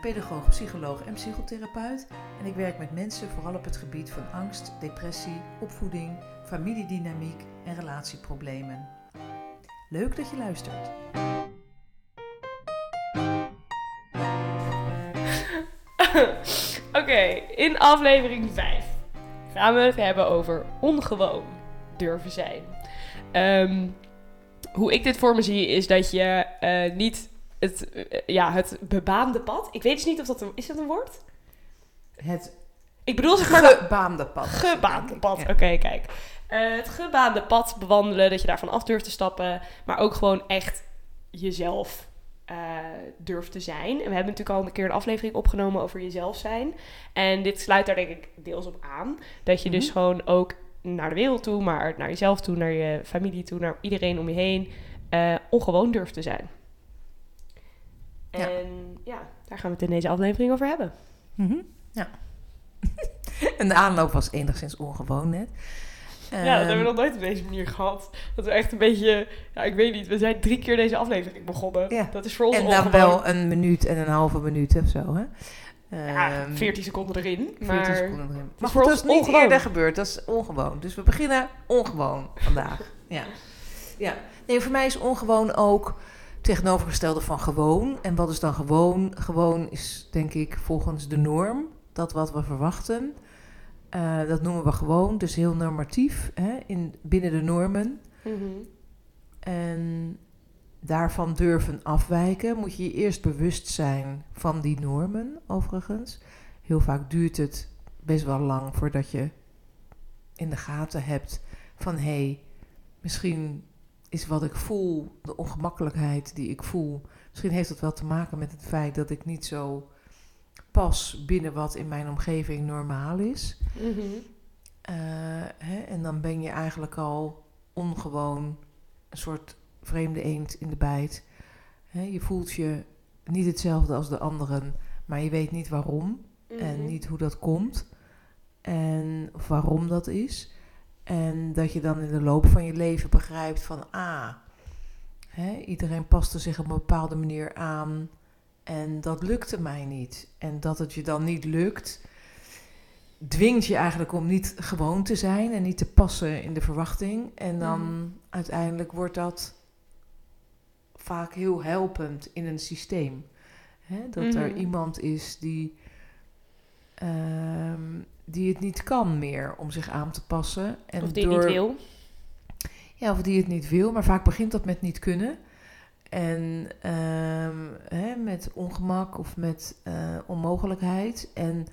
pedagoog, psycholoog en psychotherapeut. En ik werk met mensen vooral op het gebied van angst, depressie, opvoeding, familiedynamiek en relatieproblemen. Leuk dat je luistert. Oké, in aflevering 5 gaan we het hebben over ongewoon durven zijn. Ehm, hoe ik dit voor me zie is dat je eh, niet het, eh, ja, het bebaamde pad. Ik weet dus niet of dat een, is dat een woord? Het Ik bedoel zeg maar gebaande pad. gebaande pad. Oké, kijk. Eh, het gebaande pad bewandelen, dat je daarvan af durft te stappen, maar ook gewoon echt jezelf eh, durft te zijn. En we hebben natuurlijk al een keer een aflevering opgenomen over jezelf zijn. En dit sluit daar denk ik deels op aan. Dat je dus Mhm. gewoon ook naar de wereld toe, maar naar jezelf toe, naar je familie toe, naar iedereen om je heen, ongewoon durft te zijn. En ja, daar gaan we het in deze aflevering over hebben. Mhm, Ja. en de aanloop was enigszins ongewoon net. Ja, dat hebben we Ehm, nog nooit op deze manier gehad. Dat we echt een beetje, ja, ik weet niet, we zijn drie keer deze aflevering begonnen. Ja. Dat is voor ons En dan ongewoon. wel een minuut en een halve minuut of zo, hè? ja, Ehm, 14 seconden erin. 14 Maar seconden erin. Maar goed, dat ons is niet ongewoon. eerder gebeurd. Dat is ongewoon. Dus we beginnen ongewoon vandaag. ja. ja. Nee, voor mij is ongewoon ook tegenovergestelde van gewoon. En wat is dan gewoon? Gewoon is, denk ik, volgens de norm. Dat wat we verwachten. Eh, dat noemen we gewoon. Dus heel normatief. Hè, in, binnen de normen. Mhm. En daarvan durven afwijken, moet je je eerst bewust zijn van die normen, overigens. Heel vaak duurt het best wel lang voordat je in de gaten hebt van hé, hey, misschien is wat ik voel, de ongemakkelijkheid die ik voel, misschien heeft dat wel te maken met het feit dat ik niet zo pas binnen wat in mijn omgeving normaal is. Mhm. Eh, hè, en dan ben je eigenlijk al ongewoon een soort vreemde eend in de bijt. Hè, je voelt je niet hetzelfde als de anderen, maar je weet niet waarom en Mhm. niet hoe dat komt en of waarom dat is. En dat je dan in de loop van je leven begrijpt van ah, hè, iedereen paste zich op een bepaalde manier aan en dat lukte mij niet. En dat het je dan niet lukt, dwingt je eigenlijk om niet gewoon te zijn en niet te passen in de verwachting. En dan Mhm. uiteindelijk wordt dat vaak heel helpend in een systeem. Hè? Dat er Mhm. iemand is die, ehm, die het niet kan meer om zich aan te passen. En Of die het niet wil. ja, of die het niet wil, maar vaak begint dat met niet kunnen. En ehm, hè, met ongemak of met eh, onmogelijkheid. En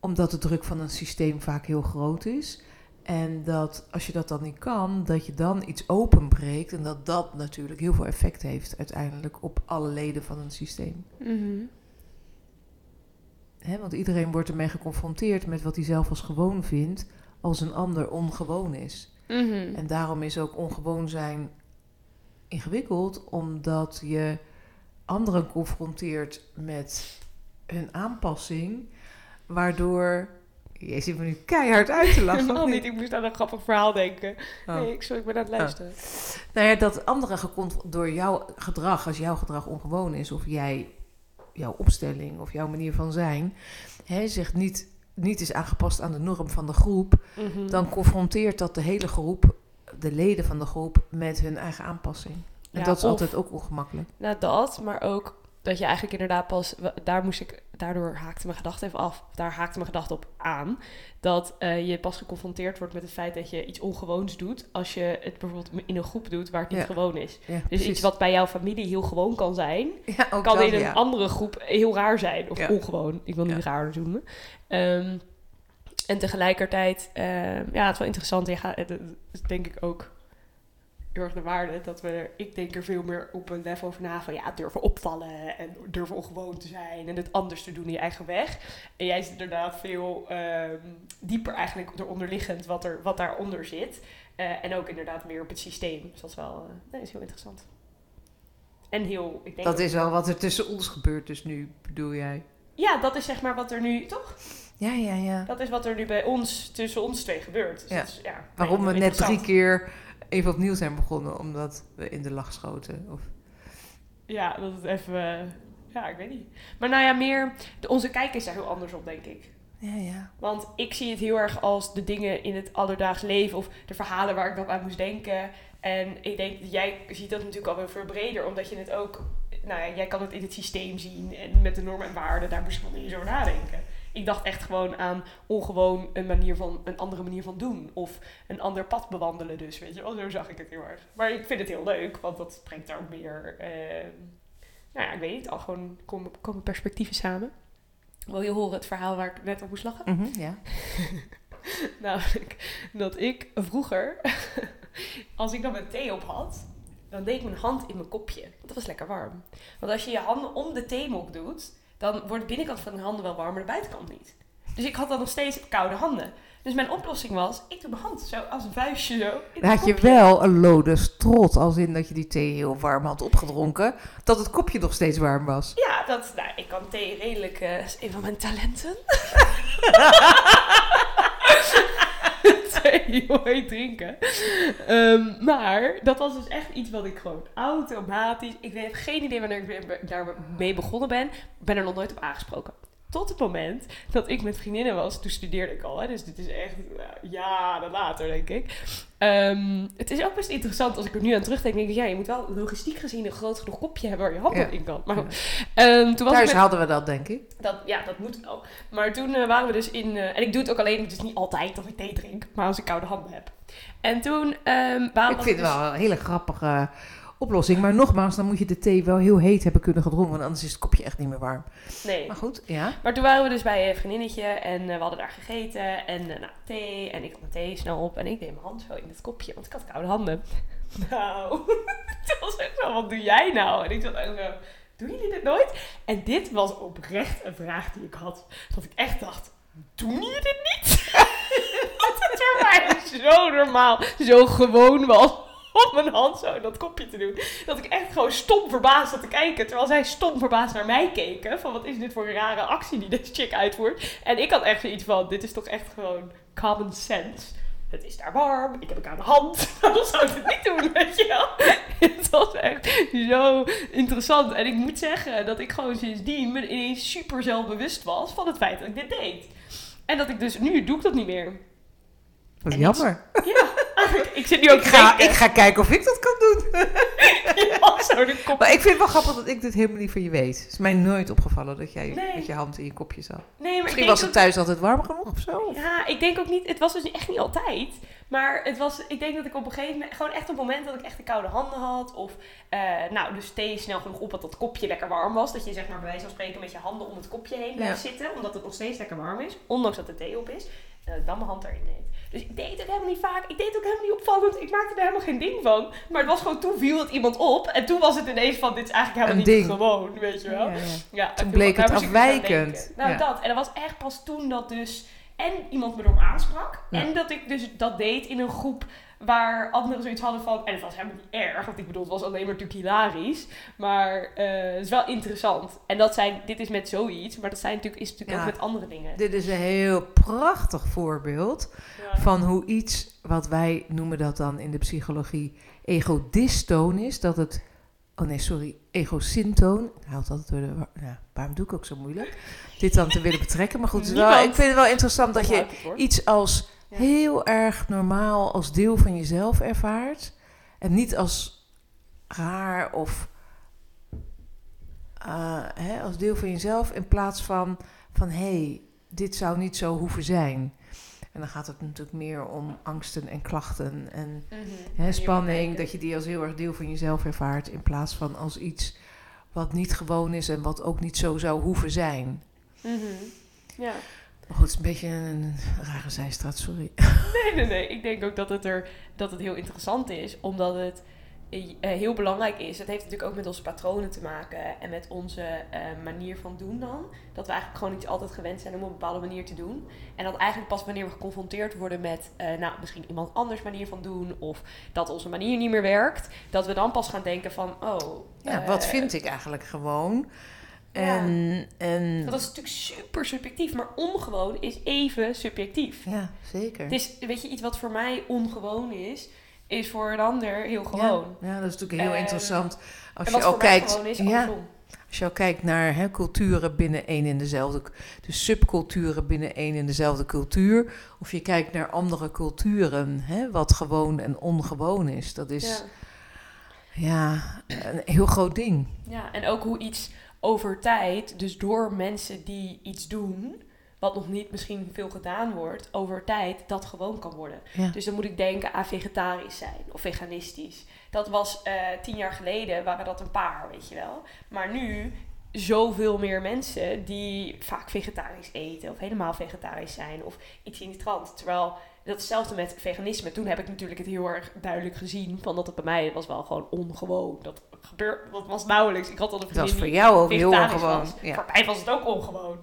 omdat de druk van een systeem vaak heel groot is. En dat als je dat dan niet kan, dat je dan iets openbreekt. En dat dat natuurlijk heel veel effect heeft uiteindelijk op alle leden van een systeem. Mhm. Hè, want iedereen wordt ermee geconfronteerd met wat hij zelf als gewoon vindt, als een ander ongewoon is. Mhm. En daarom is ook ongewoon zijn ingewikkeld, omdat je anderen confronteert met hun aanpassing, waardoor. Je zit me nu keihard uit te lachen. Helemaal of niet, ik moest aan een grappig verhaal denken. Oh. Nee, ik, sorry, ik ben aan het luisteren. Nou ja, dat anderen door jouw gedrag, als jouw gedrag ongewoon is, of jij, jouw opstelling of jouw manier van zijn, hè, zich niet, niet is aangepast aan de norm van de groep, Mhm. dan confronteert dat de hele groep, de leden van de groep, met hun eigen aanpassing. En Ja, dat is of- altijd ook ongemakkelijk. Nou, dat, maar ook dat je eigenlijk inderdaad pas... Daar moest ik... Daardoor haakte mijn gedachte even af. Daar haakte mijn gedachte op aan. Dat eh, je pas geconfronteerd wordt met het feit dat je iets ongewoons doet... als je het bijvoorbeeld in een groep doet waar het niet Ja. gewoon is. Ja, Dus precies. iets wat bij jouw familie heel gewoon kan zijn... ja, kan dat, in een andere groep heel raar zijn. Of ongewoon. Ik wil niet raar noemen. Ehm, en tegelijkertijd... ehm, ja, het is wel interessant. Je gaat, het is denk ik ook heel erg de waarde dat we, er- ik denk er veel meer op een level over na van ja, durven opvallen en durven ongewoon te zijn en het anders te doen in je eigen weg. En jij zit inderdaad veel ehm, dieper eigenlijk eronder liggend wat, er, wat daaronder zit. Eh, en ook inderdaad meer op het systeem. Dus dat is wel eh, nee, is heel interessant. En heel, ik denk Dat is al wat er tussen ons gebeurt dus nu, bedoel jij? Ja, dat is zeg maar wat er nu, toch? Ja, ja, ja. Dat is wat er nu bij ons, tussen ons twee gebeurt. Dus Ja. dat is, ja, Waarom we net drie keer even opnieuw zijn begonnen, omdat we in de lach schoten. Of... Ja, dat het even... eh, ja, ik weet niet. Maar nou ja, meer... De, onze kijk is daar heel anders op, denk ik. Ja, ja. Want ik zie het heel erg als de dingen in het alledaags leven... of de verhalen waar ik dan aan moest denken. En ik denk dat jij ziet dat natuurlijk alweer veel breder... omdat je het ook... Nou ja, jij kan het in het systeem zien... en met de normen en waarden, daar misschien wel niet zo nadenken. Ik dacht echt gewoon aan ongewoon een, manier van, een andere manier van doen. Of een ander pad bewandelen dus, weet je wel. Zo zag ik het heel erg. Maar ik vind het heel leuk, want dat brengt daar ook meer... eh, nou ja, ik weet niet, al gewoon komen, komen perspectieven samen. Wil je horen het verhaal waar ik net op moest lachen? Mhm, ja. Namelijk dat ik vroeger, als ik dan mijn thee op had, dan deed ik mijn hand in mijn kopje. Want dat was lekker warm. Want als je je handen om de theemok doet, dan wordt de binnenkant van de handen wel warm, maar de buitenkant niet. Dus ik had dan nog steeds koude handen. Dus mijn oplossing was, ik doe mijn hand zo als een vuistje zo. Dan had je wel een lode strot, als in dat je die thee heel warm had opgedronken, dat het kopje nog steeds warm was. Ja, dat, nou, ik kan thee redelijk, eh, is een van mijn talenten. heet drinken. Ehm, maar dat was dus echt iets wat ik gewoon automatisch, ik heb geen idee wanneer ik daarmee begonnen ben, ben er nog nooit op aangesproken. Tot het moment dat ik met vriendinnen was, toen studeerde ik al, hè, dus dit is echt nou, jaren later, denk ik. Ehm, het is ook best interessant als ik er nu aan terugdenk. Denk ik, ja, je moet wel logistiek gezien een groot genoeg kopje hebben waar je handen Ja. in kan. Maar goed. Ehm, toen was Thuis met- hadden we dat, denk ik. dat, ja, dat moet wel. Maar toen eh, waren we dus in... eh, en ik doe het ook alleen, is niet altijd dat ik thee drink, maar als ik koude handen heb. En toen ehm waren Ik vind het dus- wel een hele grappige oplossing. Maar nogmaals, dan moet je de thee wel heel heet hebben kunnen gedronken, want anders is het kopje echt niet meer warm. Nee. Maar goed, ja. Maar toen waren we dus bij een vriendinnetje en eh, we hadden daar gegeten. En eh, nou, thee. En ik had mijn thee snel op. En ik deed mijn hand zo in het kopje, want ik had koude handen. Nou, het was echt zo, wat doe jij nou? En ik zat echt zo, doen jullie dit nooit? En dit was oprecht een vraag die ik had. Dat ik echt dacht, doen jullie dit niet? dat het voor mij zo normaal, zo gewoon was om mijn hand zo in dat kopje te doen. Dat ik echt gewoon stom verbaasd zat te kijken. Terwijl zij stom verbaasd naar mij keken. Van wat is dit voor een rare actie die deze chick uitvoert. En ik had echt zoiets van, dit is toch echt gewoon common sense. Het is daar warm, ik heb een koude hand. Waarom zou ik het niet doen, weet je wel? Het was echt zo interessant. En ik moet zeggen dat ik gewoon sindsdien me ineens super zelfbewust was van het feit dat ik dit deed. En dat ik dus, nu doe ik dat niet meer. Wat En jammer. Ja, ik zit nu ook Ik ga, ik ga kijken of ik dat kan doen. denken. Ja, zo de kop. Maar ik vind het wel grappig dat ik dit helemaal niet van je weet. Het is mij nooit opgevallen dat jij Nee. met je hand in je kopje zat. Nee, maar Misschien was het thuis altijd warm genoeg of zo. Ja, ik denk ook niet... Het was dus echt niet altijd. Maar het was... Ik denk dat ik op een gegeven moment... Gewoon echt op het moment dat ik echt de koude handen had. Of... eh, nou, dus thee snel genoeg op dat dat kopje lekker warm was. Dat je zeg maar bij wijze van spreken met je handen om het kopje heen blijft zitten. Omdat het nog steeds lekker warm is. Ondanks dat de thee op is. En dat ik dan mijn hand erin deed. Dus ik deed het helemaal niet vaak. Ik deed het ook helemaal niet opvallend. Ik maakte er helemaal geen ding van. Maar het was gewoon toen viel het iemand op. En toen was het ineens van... Dit is eigenlijk helemaal Een niet ding. gewoon. Weet je wel. Ja, ja. Ja, Toen en bleek het dus afwijkend. Nou, Ja. dat. En dat was echt pas toen dat dus... En iemand me erop aansprak. Ja. En dat ik dus dat deed in een groep waar anderen zoiets hadden van... En het was helemaal niet erg. Want ik bedoel, het was alleen maar natuurlijk hilarisch. Maar eh, het is wel interessant. En dat zijn... Dit is met zoiets. Maar dat zijn natuurlijk, is natuurlijk Ja. ook met andere dingen. Dit is een heel prachtig voorbeeld Ja. van hoe iets, wat wij noemen dat dan in de psychologie, egodystoon is. Dat het, oh nee, sorry, egosyntoon. Haalt altijd door de, ja, waarom doe ik ook zo moeilijk? Dit dan te willen betrekken. Maar goed, wel, ik vind het wel interessant dat je iets als Ja. heel erg normaal als deel van jezelf ervaart. En niet als raar of eh, hè, als deel van jezelf in plaats van van hé, hey, dit zou niet zo hoeven zijn. En dan gaat het natuurlijk meer om angsten en klachten en Mhm. hè, spanning, dat je die als heel erg deel van jezelf ervaart in plaats van als iets wat niet gewoon is en wat ook niet zo zou hoeven zijn. Mhm. Ja. Goed, het is een beetje een rare zijstraat, sorry. Nee, nee, nee. Ik denk ook dat het, er, dat het heel interessant is. Omdat het eh, heel belangrijk is, dat heeft natuurlijk ook met onze patronen te maken en met onze eh, manier van doen dan. Dat we eigenlijk gewoon iets altijd gewend zijn om op een bepaalde manier te doen. En dat eigenlijk pas wanneer we geconfronteerd worden met, eh, nou, misschien iemand anders manier van doen of dat onze manier niet meer werkt, dat we dan pas gaan denken van, oh. Ja, wat vind ik eigenlijk gewoon? Ja. En, en Dat is natuurlijk super subjectief, maar ongewoon is even subjectief. ja, zeker. Het is, weet je, iets wat voor mij ongewoon is, is voor een ander heel gewoon. Ja, ja, dat is natuurlijk heel Ehm, interessant. Als je al kijkt, gewoon is, ja, als je al kijkt naar hè, culturen binnen één en dezelfde, dus subculturen binnen één en dezelfde cultuur, of je kijkt naar andere culturen, hè, wat gewoon en ongewoon is, dat is Ja. ja. een heel groot ding. Ja, en ook hoe iets over tijd, dus door mensen die iets doen, wat nog niet misschien veel gedaan wordt, over tijd dat gewoon kan worden. Ja. Dus dan moet ik denken aan vegetarisch zijn of veganistisch. Dat was eh, tien jaar geleden, waren dat een paar, weet je wel. Maar nu zoveel meer mensen die vaak vegetarisch eten of helemaal vegetarisch zijn of iets in die trant. Terwijl dat is hetzelfde met veganisme. Toen heb ik natuurlijk het heel erg duidelijk gezien van dat het bij mij was wel gewoon ongewoon. Dat dat was nauwelijks. Ik had al een Dat was vriendin voor jou ook heel ongewoon. Ja. Voor mij was het ook ongewoon.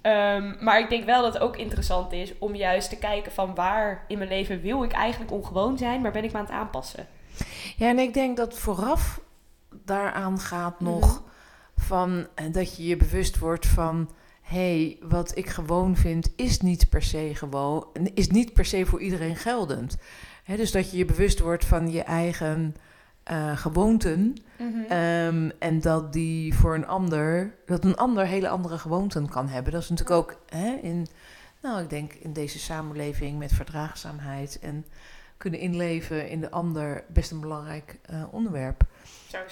Ehm, maar ik denk wel dat het ook interessant is om juist te kijken van waar in mijn leven wil ik eigenlijk ongewoon zijn, maar ben ik me aan het aanpassen. Ja, en ik denk dat vooraf daaraan gaat Mhm. nog van eh, dat je je bewust wordt van hé, hey, wat ik gewoon vind is niet per se gewoon, is niet per se voor iedereen geldend. Dus dat je je bewust wordt van je eigen eh, gewoonten ehm, en dat die voor een ander, dat een ander hele andere gewoonten kan hebben. Dat is natuurlijk ook hè, in, nou, ik denk in deze samenleving met verdraagzaamheid en kunnen inleven in de ander best een belangrijk eh, onderwerp.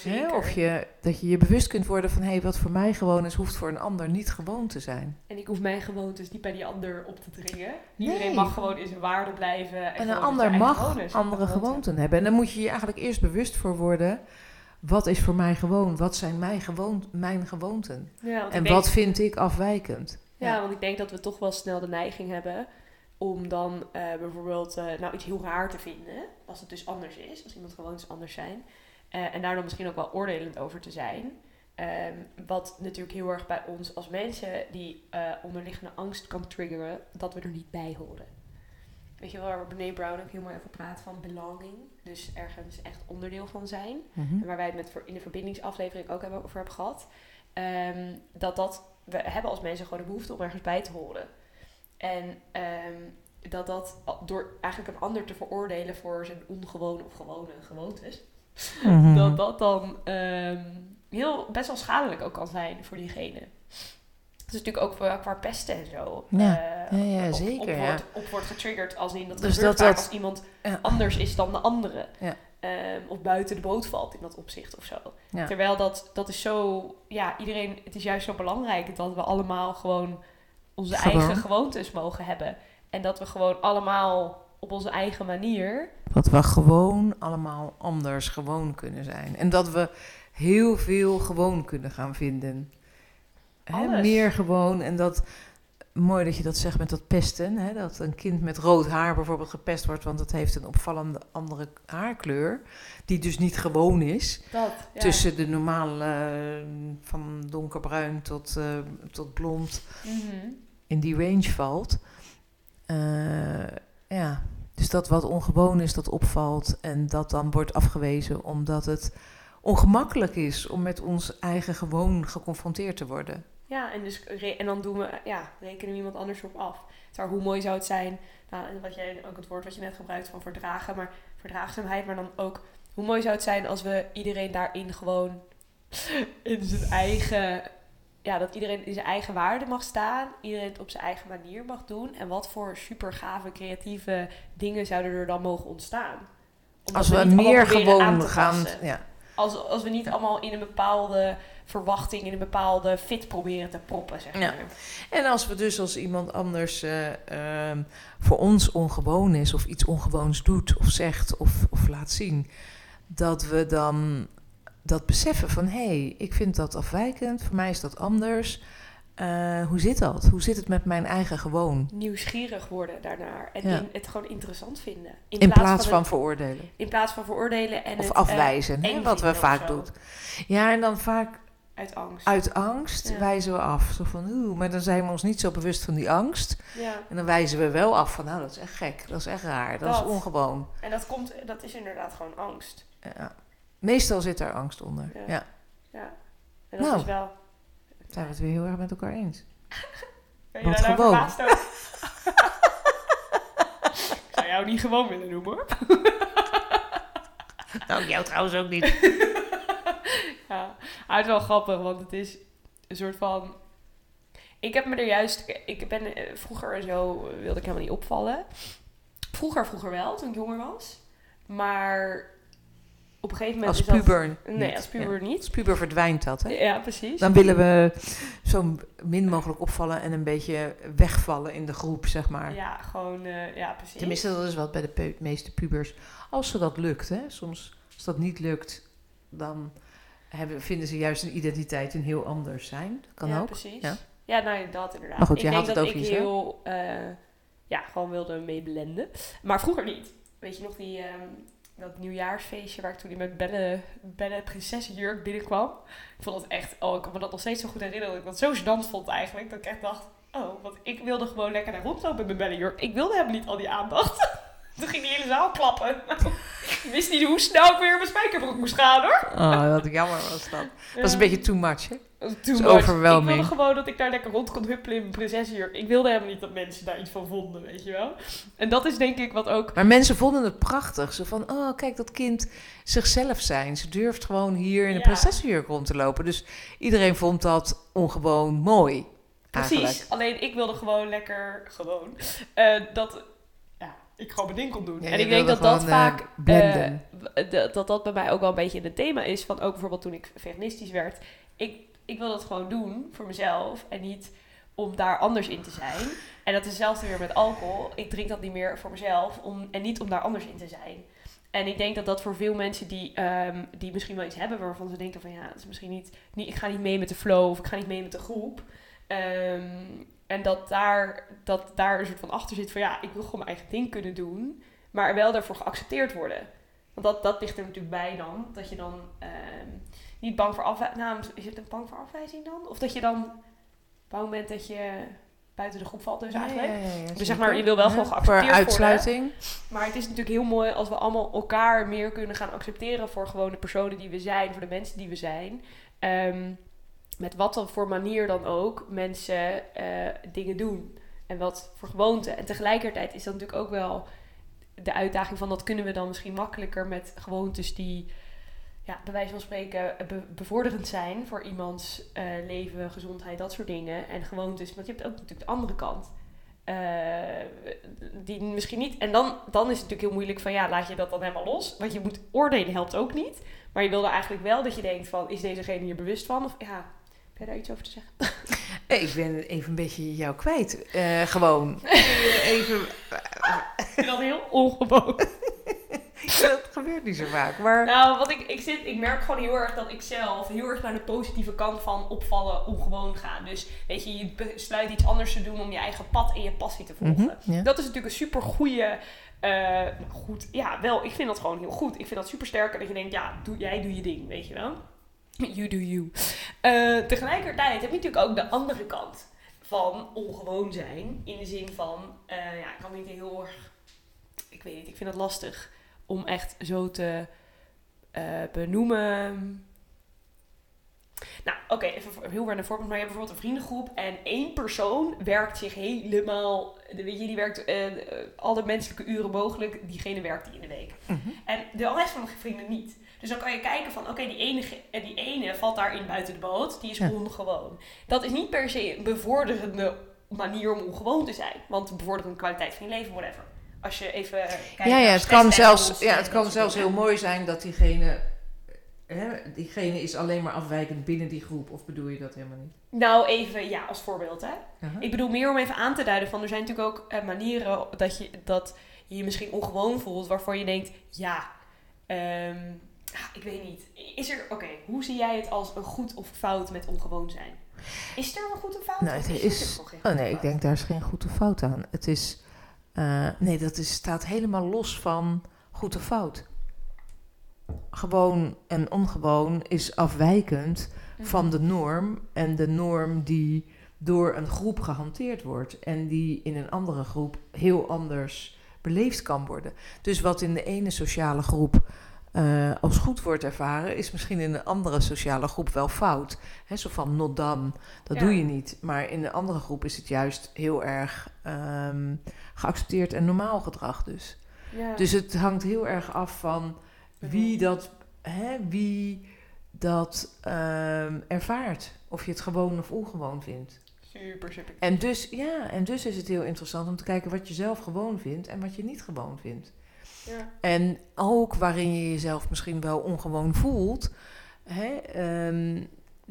Hè? Of je, dat je je bewust kunt worden van hé, hey, wat voor mij gewoon is, hoeft voor een ander niet gewoon te zijn. En ik hoef mijn gewoontes niet bij die ander op te dringen. Nee. Iedereen mag gewoon in zijn waarde blijven. En, En een ander mag gewoontes- andere gewoonten. gewoonten hebben. En dan moet je je eigenlijk eerst bewust voor worden. Wat is voor mij gewoon? Wat zijn mijn, gewoon, mijn gewoonten? Ja, En wat vind ik afwijkend? Ja, want ik denk dat we toch wel snel de neiging hebben om dan eh, bijvoorbeeld eh, nou iets heel raar te vinden. Als het dus anders is, als iemand gewoon iets anders zijn. Eh, en daar dan misschien ook wel oordelend over te zijn. Ehm, wat natuurlijk heel erg bij ons als mensen die eh, onderliggende angst kan triggeren, dat we er niet bij horen. Weet je wel, waar Brené Brown ook heel mooi over praat van belonging. Dus ergens echt onderdeel van zijn. Mhm. En waar wij het met voor- in de verbindingsaflevering ook hebben over hebben gehad. ehm, dat dat, we hebben als mensen gewoon de behoefte om ergens bij te horen. En ehm, dat dat door eigenlijk een ander te veroordelen voor zijn ongewone of gewone gewoontes. Mhm. Dat dat dan ehm, heel, best wel schadelijk ook kan zijn voor diegene. Dat is natuurlijk ook voor- qua pesten en zo. Ja. eh, Ja, ja, op- zeker, Op, ja. wordt, op wordt getriggerd als in dat Dus gebeurt dat vaak dat- als iemand anders is dan de andere. Ja. Ehm, of buiten de boot valt in dat opzicht of zo. Terwijl dat, dat is zo, ja, iedereen, het is juist zo belangrijk dat we allemaal gewoon onze Gewoon. eigen gewoontes mogen hebben. En dat we gewoon allemaal op onze eigen manier. Dat we gewoon allemaal anders gewoon kunnen zijn. En dat we heel veel gewoon kunnen gaan vinden. Hè, meer gewoon. En dat, mooi dat je dat zegt met dat pesten. Hè, dat een kind met rood haar bijvoorbeeld gepest wordt, want het heeft een opvallende andere haarkleur. Die dus niet gewoon is. Dat, ja. Tussen de normale, eh, van donkerbruin tot, eh, tot blond, Mhm. in die range valt. Eh, ja, dus dat wat ongewoon is, dat opvalt en dat dan wordt afgewezen omdat het ongemakkelijk is om met ons eigen gewoon geconfronteerd te worden. Ja, en, dus, en dan doen we, ja, rekenen we iemand anders op af. Terwijl hoe mooi zou het zijn, nou, wat jij ook het woord wat je net gebruikt van verdragen, maar verdraagzaamheid, maar dan ook, hoe mooi zou het zijn als we iedereen daarin gewoon in zijn eigen, ja, dat iedereen in zijn eigen waarde mag staan, iedereen het op zijn eigen manier mag doen. En wat voor super gave, creatieve dingen zouden er dan mogen ontstaan? Omdat Als we, meer gewoon gaan. Ja. Als, als we niet allemaal in een bepaalde verwachting, in een bepaalde fit proberen te proppen, zeg Ja. En als we dus als iemand anders eh, ehm, voor ons ongewoon is of iets ongewoons doet of zegt of, of laat zien, dat we dan dat beseffen van hé, hey, ik vind dat afwijkend, voor mij is dat anders. eh, hoe zit dat? Hoe zit het met mijn eigen gewoon? Nieuwsgierig worden daarnaar. En Ja. in- het gewoon interessant vinden. In plaats van van het- veroordelen. in plaats van veroordelen en Of het, eh, afwijzen, hè, eng wat we vaak doen. Ja, en dan vaak Uit angst. uit angst Ja. wijzen we af. Zo van, oeh, maar dan zijn we ons niet zo bewust van die angst. Ja. En dan wijzen we wel af van, nou, dat is echt gek. Dat is echt raar. Dat, Dat. is ongewoon. En dat, komt, dat is inderdaad gewoon angst. Ja. Meestal zit er angst onder. Ja. Ja. Ja. En dat Nou. is wel... Zijn we het weer heel erg met elkaar eens. Ben Wat daar nou gewoon. over? Ik zou jou niet gewoon willen noemen hoor. Nou, jou trouwens ook niet. Ja, het is wel grappig, want het is een soort van... Ik heb me er juist... Ik ben eh, vroeger zo wilde ik helemaal niet opvallen. Vroeger, vroeger wel, toen ik jonger was. Maar gegeven moment Als is dat... puber. Nee, niet. als puber Ja. niet. Als puber verdwijnt dat, hè? Ja, precies. Dan willen we zo min mogelijk opvallen en een beetje wegvallen in de groep, zeg maar. Ja, gewoon... eh, ja, precies. Tenminste, dat is wat bij de pu- meeste pubers. Als ze dat lukt, hè. Soms, als dat niet lukt, dan hebben, vinden ze juist een identiteit een heel anders zijn. Dat kan ja, ook. precies. ja. Ja, nou, dat inderdaad. Maar goed, ik jij denk had dat het over ik heel... eh, ja, gewoon wilde meeblenden. Maar vroeger niet. Weet je nog die... ehm, dat nieuwjaarsfeestje waar ik toen in mijn bellen, bellen prinsessenjurk binnenkwam. Ik vond het echt... Oh, ik kan me dat nog steeds zo goed herinneren. Dat ik dat zo gênant vond eigenlijk. Dat ik echt dacht... Oh, want ik wilde gewoon lekker daar rondlopen in mijn bellenjurk. Ik wilde helemaal niet al die aandacht. Toen ging die hele zaal klappen. ik wist niet hoe snel ik weer in mijn spijkerbroek moest gaan hoor. Oh, wat jammer was dat. Dat is een beetje too much, hè? Too much. Ik wilde gewoon dat ik daar lekker rond kon huppelen in mijn prinsessenjurk. Ik wilde helemaal niet dat mensen daar iets van vonden, weet je wel. En dat is denk ik wat ook... Maar mensen vonden het prachtig. Zo van, oh, kijk, dat kind zichzelf zijn. Ze durft gewoon hier in een Ja. prinsessenjurk rond te lopen. Dus iedereen vond dat ongewoon mooi. Precies. Eigenlijk. Alleen ik wilde gewoon lekker, gewoon, eh, dat ik gewoon mijn ding kon doen. Ja, en ik denk dat dat vaak... eh, w- dat, dat bij mij ook wel een beetje een thema is. Van ook bijvoorbeeld toen ik veganistisch werd. Ik, ik wil dat gewoon doen voor mezelf. En niet om daar anders in te zijn. En dat is hetzelfde weer met alcohol. Ik drink dat niet meer voor mezelf. Om, en niet om daar anders in te zijn. En ik denk dat dat voor veel mensen die, ehm, die misschien wel iets hebben waarvan ze denken van ja, dat is misschien niet, niet, ik ga niet mee met de flow of ik ga niet mee met de groep. Ehm, en dat daar, dat daar een soort van achter zit van ja, ik wil gewoon mijn eigen ding kunnen doen, maar wel daarvoor geaccepteerd worden. Want dat, dat ligt er natuurlijk bij dan, dat je dan ehm, niet bang voor afwijzing, nou, is het een bang voor afwijzing dan? Of dat je dan bang bent dat je buiten de groep valt dus eigenlijk. Ja, ja, ja, Dus zeg maar, je wil wel gewoon geaccepteerd Voor worden. uitsluiting. Maar het is natuurlijk heel mooi als we allemaal elkaar meer kunnen gaan accepteren voor gewoon de personen die we zijn, voor de mensen die we zijn. Ehm, met wat dan voor manier dan ook mensen eh, dingen doen. En wat voor gewoonte. En tegelijkertijd is dat natuurlijk ook wel de uitdaging van dat kunnen we dan misschien makkelijker met gewoontes die, ja, bij wijze van spreken, be- bevorderend zijn voor iemands eh, leven, gezondheid, dat soort dingen. En gewoontes, want je hebt ook natuurlijk de andere kant. Eh, die misschien niet. En dan, dan is het natuurlijk heel moeilijk van ja, laat je dat dan helemaal los. Want je moet oordelen helpt ook niet. Maar je wil er eigenlijk wel dat je denkt van is dezegene hier bewust van? Of ja, heb jij daar iets over te zeggen? Nee, ik ben even een beetje jou kwijt. Eh, gewoon. even. Ik vind dat heel ongewoon. dat gebeurt niet zo vaak. Maar Nou, wat ik, ik, zit, ik merk gewoon heel erg dat ik zelf heel erg naar de positieve kant van opvallen ongewoon ga. Dus weet je, je besluit iets anders te doen om je eigen pad en je passie te volgen. Mhm, ja. Dat is natuurlijk een super goede. goed, ja, wel, ik vind dat gewoon heel goed. Ik vind dat super sterk dat je denkt, ja, doe, jij doe je ding, weet je wel. You do you. Eh, tegelijkertijd heb je natuurlijk ook de andere kant van ongewoon zijn. In de zin van, eh, ja, ik kan niet heel erg. Ik weet niet, ik vind het lastig om echt zo te eh, benoemen. Nou, oké, even heel een voorbeeld. Maar je hebt bijvoorbeeld een vriendengroep en één persoon werkt zich helemaal. Weet je, die werkt eh, alle menselijke uren mogelijk. Diegene werkt die in de week. Mhm. En de rest van de vrienden niet. Dus dan kan je kijken van, oké, die, ene, eh, die ene valt daarin buiten de boot. Die is Ja. ongewoon. Dat is niet per se een bevorderende manier om ongewoon te zijn. Want bevorderen de kwaliteit van je leven, whatever. Als je even kijkt ja, naar ja, het kan zelfs, ja, het kan zelfs heel mooi zijn dat diegene. Hè, diegene is alleen maar afwijkend binnen die groep. Of bedoel je dat helemaal niet? Nou, even ja, als voorbeeld hè. Ik bedoel meer om even aan te duiden van er zijn natuurlijk ook eh, manieren dat je, dat je je misschien ongewoon voelt waarvan je denkt, ja, ah, ik weet niet. Is er, oké, hoe zie jij het als een goed of fout met ongewoon zijn? Is er een goed of fout? Nou, het is- Oh nee, ik denk daar is geen goed of fout aan. Het is, eh, nee, dat is, staat helemaal los van goed of fout. Gewoon en ongewoon is afwijkend van de norm en de norm die door een groep gehanteerd wordt en die in een andere groep heel anders beleefd kan worden. Dus wat in de ene sociale groep eh, als goed wordt ervaren, is misschien in een andere sociale groep wel fout. Hè, zo van not done, dat Ja. doe je niet. Maar in de andere groep is het juist heel erg ehm, geaccepteerd en normaal gedrag dus. Ja. Dus het hangt heel erg af van wie dat, hè, wie dat ehm, ervaart. Of je het gewoon of ongewoon vindt. super, super. En dus, ja, en dus is het heel interessant om te kijken wat je zelf gewoon vindt en wat je niet gewoon vindt. Ja. En ook waarin je jezelf misschien wel ongewoon voelt, hè, ehm,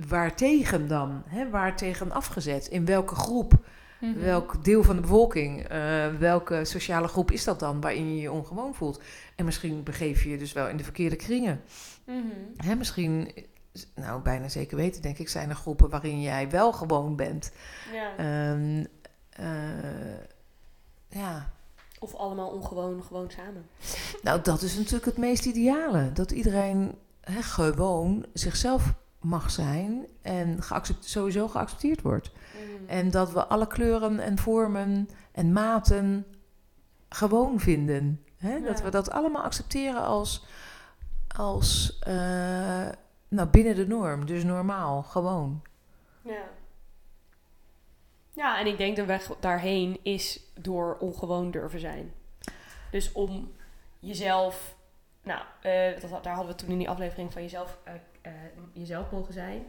waartegen dan? Hè, waartegen afgezet? In welke groep? Mhm. Welk deel van de bevolking? eh, welke sociale groep is dat dan waarin je je ongewoon voelt? En misschien begeef je je dus wel in de verkeerde kringen. Mhm. Hè, misschien, nou bijna zeker weten denk ik, zijn er groepen waarin jij wel gewoon bent. Ja. Ehm, eh, ja, Of allemaal ongewoon, gewoon samen. nou dat is natuurlijk het meest ideale. Dat iedereen gewoon zichzelf mag zijn en sowieso geaccepteerd wordt. Mhm. En dat we alle kleuren en vormen en maten gewoon vinden. Dat we dat allemaal accepteren als, als eh, nou, binnen de norm. Dus normaal, gewoon. Ja. Ja, en ik denk de weg daarheen is door ongewoon durven zijn. Dus om jezelf, nou, eh, daar hadden we toen in die aflevering van jezelf, eh, eh, jezelf mogen zijn.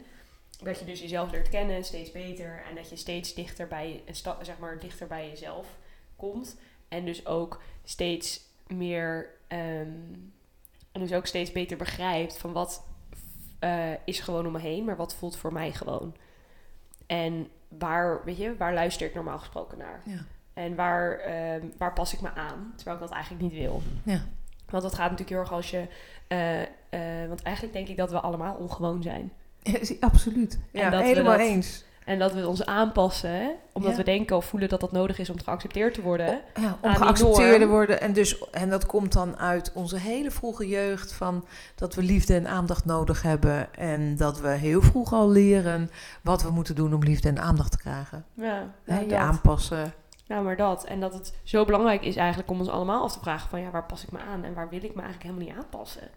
Dat je dus jezelf leert kennen, steeds beter. En dat je steeds dichter bij, zeg maar, dichter bij jezelf komt. En dus ook steeds meer, ehm, en dus ook steeds beter begrijpt van wat is gewoon om me heen, maar wat voelt voor mij gewoon. En waar, weet je, waar luister ik normaal gesproken naar? Ja. En waar, ehm, waar pas ik me aan, terwijl ik dat eigenlijk niet wil. Ja. Want dat gaat natuurlijk heel erg als je... eh, eh, want eigenlijk denk ik dat we allemaal ongewoon zijn. absoluut. Ja, dat helemaal dat- eens. En dat we ons aanpassen, omdat Ja. we denken of voelen dat dat nodig is om geaccepteerd te worden. Ja, om geaccepteerd te worden. En, dus, en dat komt dan uit onze hele vroege jeugd. Van dat we liefde en aandacht nodig hebben. En dat we heel vroeg al leren wat we moeten doen om liefde en aandacht te krijgen. Ja, dat. aanpassen. Nou, maar dat. En dat het zo belangrijk is eigenlijk om ons allemaal af te vragen van... ja, waar pas ik me aan en waar wil ik me eigenlijk helemaal niet aanpassen?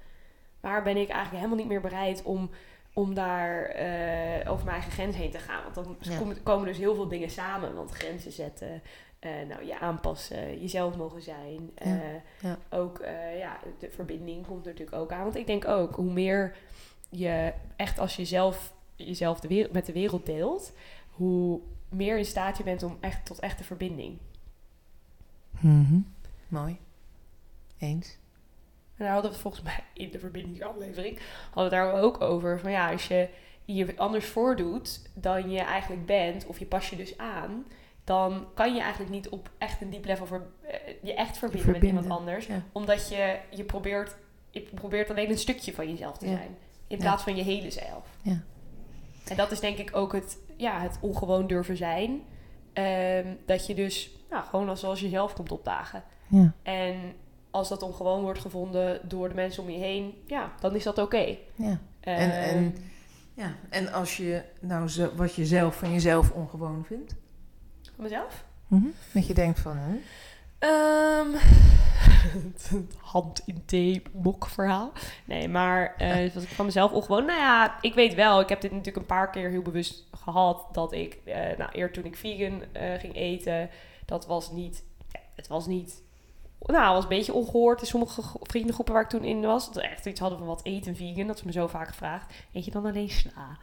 Waar ben ik eigenlijk helemaal niet meer bereid om, om daar eh, over mijn eigen grens heen te gaan? Want dan Ja. komen, dus heel veel dingen samen. Want grenzen zetten, eh, nou, je aanpassen, jezelf mogen zijn. Ja, eh, ja. Ook ja, de verbinding komt er natuurlijk ook aan. Want ik denk ook, hoe meer je echt als jezelf, jezelf de wereld, met de wereld deelt... hoe meer in staat je bent om echt tot echte verbinding. Mhm. Mooi. Eens. En daar hadden we het volgens mij in de verbindingsaflevering hadden we daar ook over. Van ja, als je je anders voordoet dan je eigenlijk bent, of je pas je dus aan, dan kan je eigenlijk niet op echt een diep level eh, je echt verbinden, met iemand anders. ja. Omdat je, je, probeert, je probeert alleen een stukje van jezelf te Ja. zijn. In Ja. plaats van je hele zelf. Ja. En dat is denk ik ook het, ja, het ongewoon durven zijn. Ehm, dat je dus nou, gewoon als, zoals jezelf komt opdagen. Ja. En als dat ongewoon wordt gevonden door de mensen om je heen, ja, dan is dat oké. ja. Eh, En, en, ja. en als je nou zo, wat je zelf van jezelf ongewoon vindt. Van mezelf? Dat je denkt van, hè? Ehm, hand in thee mok verhaal. Nee, maar eh wat ik van mezelf ongewoon... Nou ja, ik weet wel, ik heb dit natuurlijk een paar keer heel bewust gehad... dat ik, eh nou, eerder toen ik vegan eh, ging eten... dat was niet... Ja, het was niet... Nou, was een beetje ongehoord in sommige gro- vriendengroepen waar ik toen in was. Dat we echt iets hadden van wat eten vegan. Dat is me zo vaak gevraagd. Eet je dan alleen sla?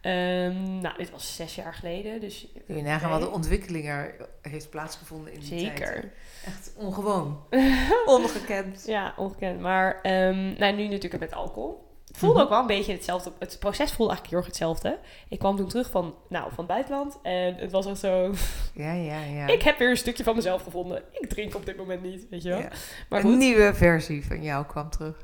Ehm, nou, dit was zes jaar geleden, dus Kun je nagaan wat de ontwikkeling er heeft plaatsgevonden in die tijd. zeker. Echt ongewoon. Ongekend. Ja, ongekend. Maar ehm, nou, nu natuurlijk met alcohol. Het voelde Mhm. ook wel een beetje hetzelfde. Het proces voelde eigenlijk heel erg hetzelfde. Ik kwam toen terug van, nou, van het buitenland. En het was echt zo... Ja, ja, ja. Ik heb weer een stukje van mezelf gevonden. Ik drink op dit moment niet, weet je wel. Ja. Maar een nieuwe versie van jou kwam terug.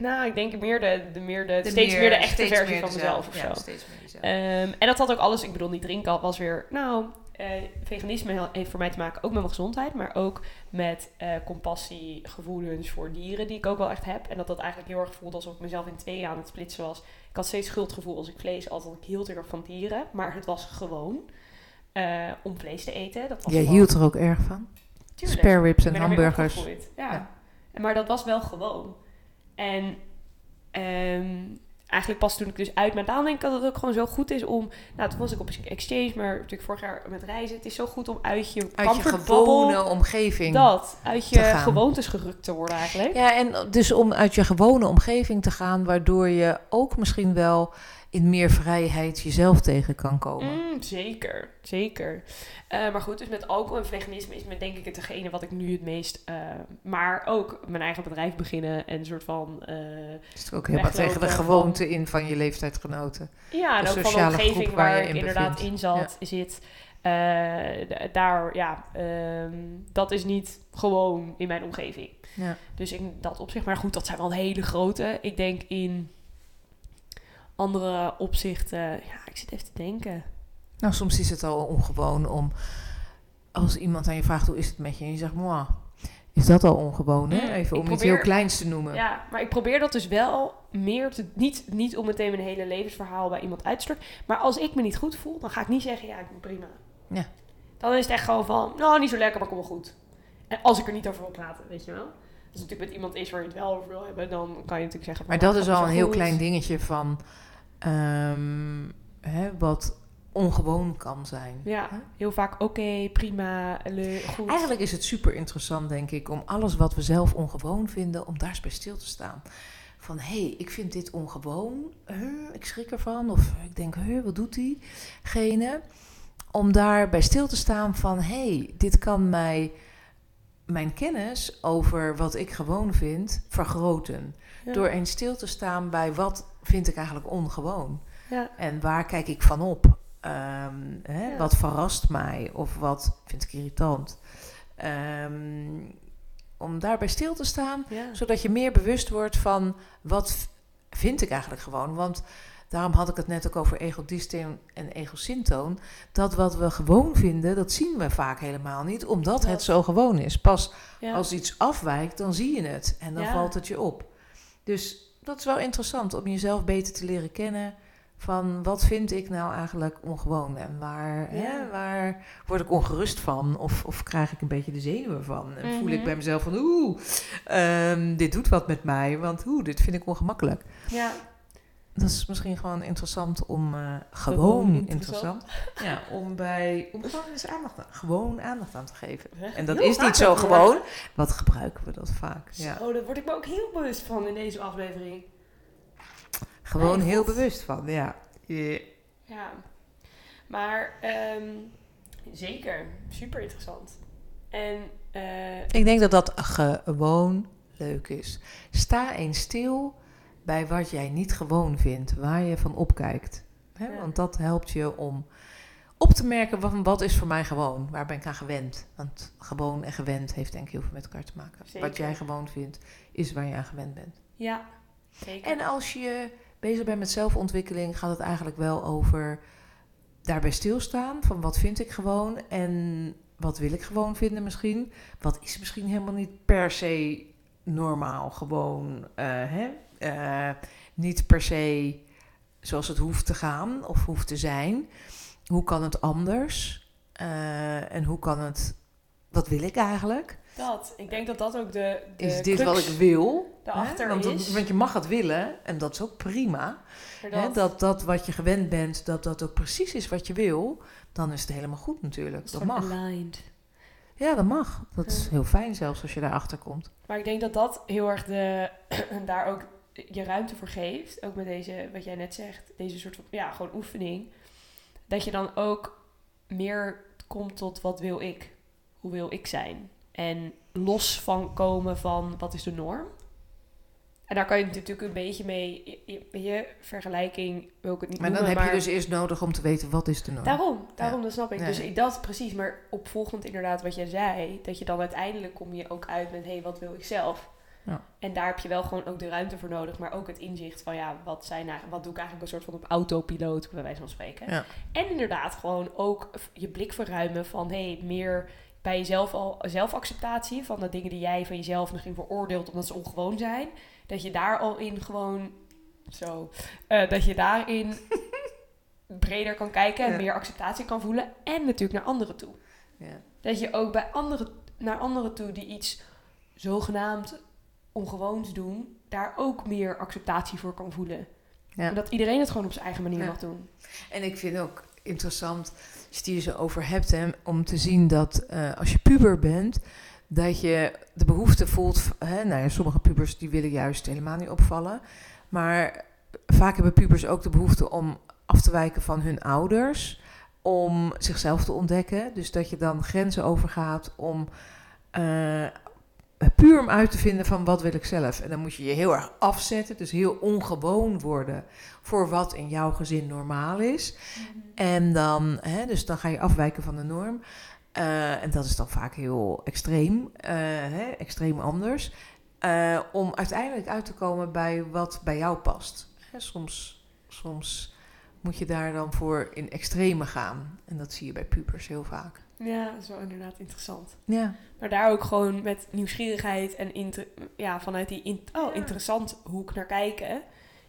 Nou, ik denk meer de, de, meer de, De steeds meer, de echte versie meer van mezelf of Ja, zo. steeds meer jezelf. Ehm, en dat had ook alles, ik bedoel, niet drinken was weer, nou, eh, veganisme heeft voor mij te maken ook met mijn gezondheid, maar ook met eh, compassie, gevoelens voor dieren, die ik ook wel echt heb. En dat dat eigenlijk heel erg voelde alsof ik mezelf in twee aan het splitsen was. Ik had steeds schuldgevoel als ik vlees at, want ik hield heel erg van dieren, maar het was gewoon eh, om vlees te eten. Dat was Jij gewoon- hield er ook erg van? Tuurlijk. Spare ribs en hamburgers. Ja. Maar dat was wel gewoon. En ehm, eigenlijk pas toen ik dus uit mijn daarom denk ik dat het ook gewoon zo goed is om... Nou, toen was ik op exchange, maar natuurlijk vorig jaar met reizen. Het is zo goed om uit je Uit je gewone omgeving. Dat, uit je gewoontes gerukt te worden eigenlijk. Ja, en dus om uit je gewone omgeving te gaan, waardoor je ook misschien wel in meer vrijheid jezelf tegen kan komen. Mm, zeker, zeker. Eh, maar goed, dus met alcohol en veganisme is me denk ik hetgene wat ik nu het meest... eh, maar ook mijn eigen bedrijf beginnen en een soort van... eh, is ook helemaal tegen de gewoonte in van je leeftijdgenoten. Ja, en de ook van de omgeving waar, waar je in inderdaad in zat, zit. daar, ja, ehm, dat is niet gewoon in mijn omgeving. Ja. Dus in dat opzicht, maar goed, dat zijn wel hele grote. Ik denk in andere opzichten, ja, ik zit even te denken. Nou, soms is het al ongewoon om, als iemand aan je vraagt hoe is het met je, en je zegt, moi, is dat al ongewoon, hè? Mm, Even ik om iets probeer- heel kleins te noemen. Ja, maar ik probeer dat dus wel meer te, niet, niet om meteen mijn hele levensverhaal bij iemand uit te storten. Maar als ik me niet goed voel, dan ga ik niet zeggen, ja, ik ben prima. Ja. Dan is het echt gewoon van, nou, niet zo lekker, maar kom wel goed. En als ik er niet over wil praten, weet je wel. Als het natuurlijk met iemand is waar je het wel over wil hebben, dan kan je natuurlijk zeggen... Maar dat nou, is al een heel goed. klein dingetje van ehm, hè, wat ongewoon kan zijn. Ja, Hè? heel vaak oké, prima, le- goed. Eigenlijk is het super interessant, denk ik, om alles wat we zelf ongewoon vinden, om daar eens bij stil te staan. Van hé, hey, ik vind dit ongewoon, huh, ik schrik ervan, of ik denk, huh, wat doet diegene? Om daar bij stil te staan van hé, hey, dit kan mij mijn kennis over wat ik gewoon vind vergroten. Ja. Door eens stil te staan bij wat vind ik eigenlijk ongewoon. Ja. En waar kijk ik van op? Ehm, hè, Ja. Wat verrast mij of wat vind ik irritant? Ehm, om daarbij stil te staan, zodat je meer bewust wordt van wat vind ik eigenlijk gewoon. Want daarom had ik het net ook over egodysteen en egosyntoon. Dat wat we gewoon vinden, dat zien we vaak helemaal niet, omdat Dat. het zo gewoon is. Pas Ja. als iets afwijkt, dan zie je het en dan Ja. valt het je op. Dus dat is wel interessant om jezelf beter te leren kennen. Van wat vind ik nou eigenlijk ongewoon en waar, hè, waar word ik ongerust van of, of krijg ik een beetje de zenuwen van en voel ik Mhm. bij mezelf van oeh, ehm, dit doet wat met mij, want oeh, dit vind ik ongemakkelijk. ja. Dat is misschien gewoon interessant om, eh, gewoon, interessant, interessant. ja, om bij, om gewoon eens aandacht aan, gewoon aandacht aan te geven. En dat Heel is niet zo gewoon. Wat gebruiken we dat vaak? Ja. Oh, daar word ik me ook heel bewust van in deze aflevering. Gewoon Nee, heel bewust van, ja. Ja. Ja, maar ehm, zeker, super interessant. En eh, Ik denk dat dat gewoon leuk is. Sta eens stil bij wat jij niet gewoon vindt, waar je van opkijkt. Hè? Ja. Want dat helpt je om op te merken van wat is voor mij gewoon, waar ben ik aan gewend. Want gewoon en gewend heeft denk ik heel veel met elkaar te maken. Zeker. Wat jij gewoon vindt, is waar je aan gewend bent. ja, zeker. En als je bezig bent met zelfontwikkeling, gaat het eigenlijk wel over daarbij stilstaan. Van wat vind ik gewoon en wat wil ik gewoon vinden misschien. Wat is misschien helemaal niet per se normaal gewoon. eh, hè? Eh, niet per se zoals het hoeft te gaan of hoeft te zijn. Hoe kan het anders? Eh, en hoe kan het... Wat wil ik eigenlijk? dat, ik denk dat dat ook de, de Is dit crux wat ik wil? daarachter? Want, is. want je mag het willen en dat is ook prima. er Hè, dat dat wat je gewend bent, dat dat ook precies is wat je wil, dan is het helemaal goed natuurlijk. Dat mag. Aligned. Ja, dat mag. Dat is heel fijn zelfs als je daarachter komt. Maar ik denk dat dat heel erg de, daar ook je ruimte voor geeft. Ook met deze, wat jij net zegt, deze soort van, ja, gewoon oefening. Dat je dan ook meer komt tot wat wil ik? Hoe wil ik zijn? En los van komen van wat is de norm? En daar kan je natuurlijk een beetje mee, je, vergelijking wil ik het niet Maar dan heb je dus eerst nodig om te weten wat is de norm. Daarom, daarom, dat snap ik. Ja. Dus dat precies, maar opvolgend inderdaad wat jij zei, dat je dan uiteindelijk kom je ook uit met, hé, hey, wat wil ik zelf? Ja. En daar heb je wel gewoon ook de ruimte voor nodig, maar ook het inzicht van ja, wat, zijn, eigenlijk- wat doe ik eigenlijk een soort van op autopiloot, bij wijze van spreken. Ja. En inderdaad gewoon ook je blik verruimen van hey, meer bij jezelf al zelfacceptatie van de dingen die jij van jezelf misschien veroordeelt omdat ze ongewoon zijn. Dat je daar al in gewoon zo, eh, dat je daarin breder kan kijken en Ja. meer acceptatie kan voelen. En natuurlijk naar anderen toe. Ja. Dat je ook bij anderen, naar anderen toe die iets zogenaamd ongewoons doen, daar ook meer acceptatie voor kan voelen. Ja. En dat iedereen het gewoon op zijn eigen manier Ja. mag doen. En ik vind ook interessant, als je het hier zo over hebt, hè, om te zien dat eh, als je puber bent, dat je de behoefte voelt. Hè, nou ja, sommige pubers die willen juist helemaal niet opvallen. Maar vaak hebben pubers ook de behoefte om af te wijken van hun ouders. Om zichzelf te ontdekken. Dus dat je dan grenzen overgaat om eh, puur om uit te vinden van wat wil ik zelf. En dan moet je je heel erg afzetten. Dus heel ongewoon worden voor wat in jouw gezin normaal is. En dan, hè, dus dan ga je afwijken van de norm. Eh, en dat is dan vaak heel extreem, eh, hè, extreem anders. Eh, om uiteindelijk uit te komen bij wat bij jou past. Hè, soms, soms moet je daar dan voor in extreme gaan. En dat zie je bij pubers heel vaak. Ja, dat is wel inderdaad interessant. Ja, Maar daar ook gewoon met nieuwsgierigheid en inter- ja, vanuit die in- oh, Ja. interessant hoek naar kijken.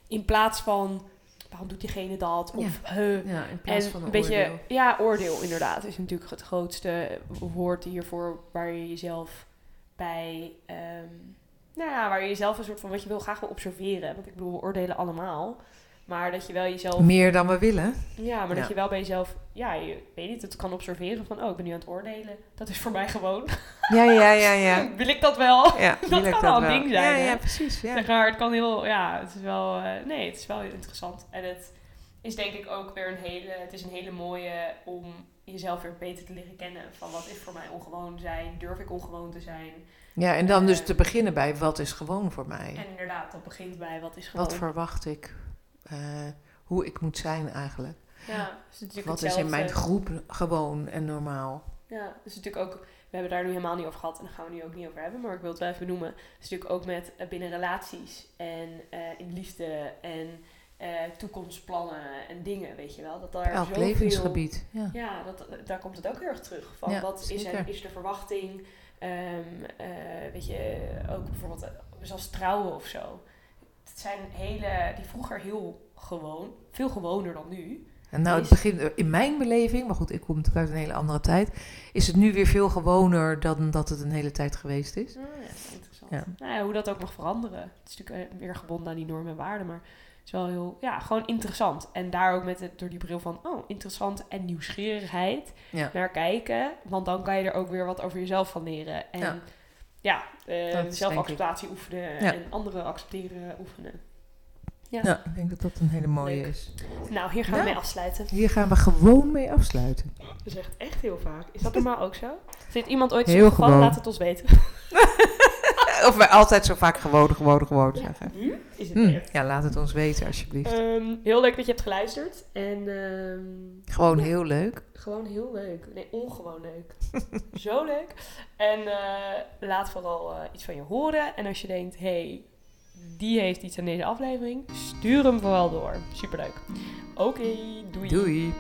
In plaats van, waarom doet diegene dat? Of, huh. ja in plaats En van een een beetje, oordeel. ja, oordeel inderdaad is natuurlijk het grootste woord hiervoor waar je jezelf bij, ehm, nou ja, waar je jezelf een soort van, wat je wil graag wel observeren. Want ik bedoel, we oordelen allemaal. Maar dat je wel jezelf Meer dan we willen. ja, maar Ja. dat je wel bij jezelf, ja, je weet niet, het kan observeren van, oh, ik ben nu aan het oordelen. Dat is voor mij gewoon. Ja, ja, ja, ja. Wil ik dat wel? ja Dat kan wel een ding zijn, Ja, hè? ja, precies. Ja. Zeg maar, het kan heel, ja, het is wel, eh, nee, het is wel interessant. En het is denk ik ook weer een hele, het is een hele mooie om jezelf weer beter te leren kennen. Van wat is voor mij ongewoon zijn? Durf ik ongewoon te zijn? Ja, en dan dus Eh, te beginnen bij wat is gewoon voor mij. En inderdaad, dat begint bij wat is gewoon. Wat verwacht ik? Eh, hoe ik moet zijn eigenlijk. Ja, is natuurlijk Wat is in mijn groep gewoon en normaal? Ja, dat is natuurlijk ook, we hebben daar nu helemaal niet over gehad en daar gaan we nu ook niet over hebben, maar ik wil het wel even benoemen. Het is natuurlijk ook met eh, binnen relaties en eh, in liefde en eh, toekomstplannen en dingen, weet je wel. Dat daar Elk zoveel- levensgebied. Ja. Ja, dat, daar komt het ook heel erg terug. Van Ja, wat is, er, is de verwachting? Ehm, eh, weet je, ook bijvoorbeeld zoals trouwen of zo. Het zijn hele, die vroeger heel gewoon, veel gewoner dan nu. En nou, het Is- begin, in mijn beleving, maar goed, ik kom natuurlijk uit een hele andere tijd, is het nu weer veel gewoner dan dat het een hele tijd geweest is. Ah, ja, interessant. Ja. Nou ja, hoe dat ook mag veranderen. Het is natuurlijk eh, weer gebonden aan die normen en waarden, maar het is wel heel, ja, gewoon interessant. En daar ook met het, door die bril van, oh, interessant en nieuwsgierigheid Ja. naar kijken. Want dan kan je er ook weer wat over jezelf van leren. En Ja. is zelfacceptatie oefenen Ja. en anderen accepteren oefenen. Ja. Ik denk dat dat een hele mooie Leuk. is. Nou, hier gaan we mee afsluiten. Hier gaan we gewoon mee afsluiten. Dat is echt, echt heel vaak. Is dat normaal ook zo? Zit iemand ooit Heel zo gevallen? Laat het ons weten. Of wij altijd zo vaak gewoon, gewoon, gewoon zeggen. Nu is het Hm, weer. Ja, laat het ons weten alsjeblieft. Ehm, heel leuk dat je hebt geluisterd. En ehm, Gewoon ja. heel leuk. gewoon heel leuk. Nee, ongewoon leuk. Zo leuk. En eh, laat vooral eh, iets van je horen. En als je denkt, hey, die heeft iets aan deze aflevering, stuur hem vooral door. Superleuk. Oké, doei. Doei.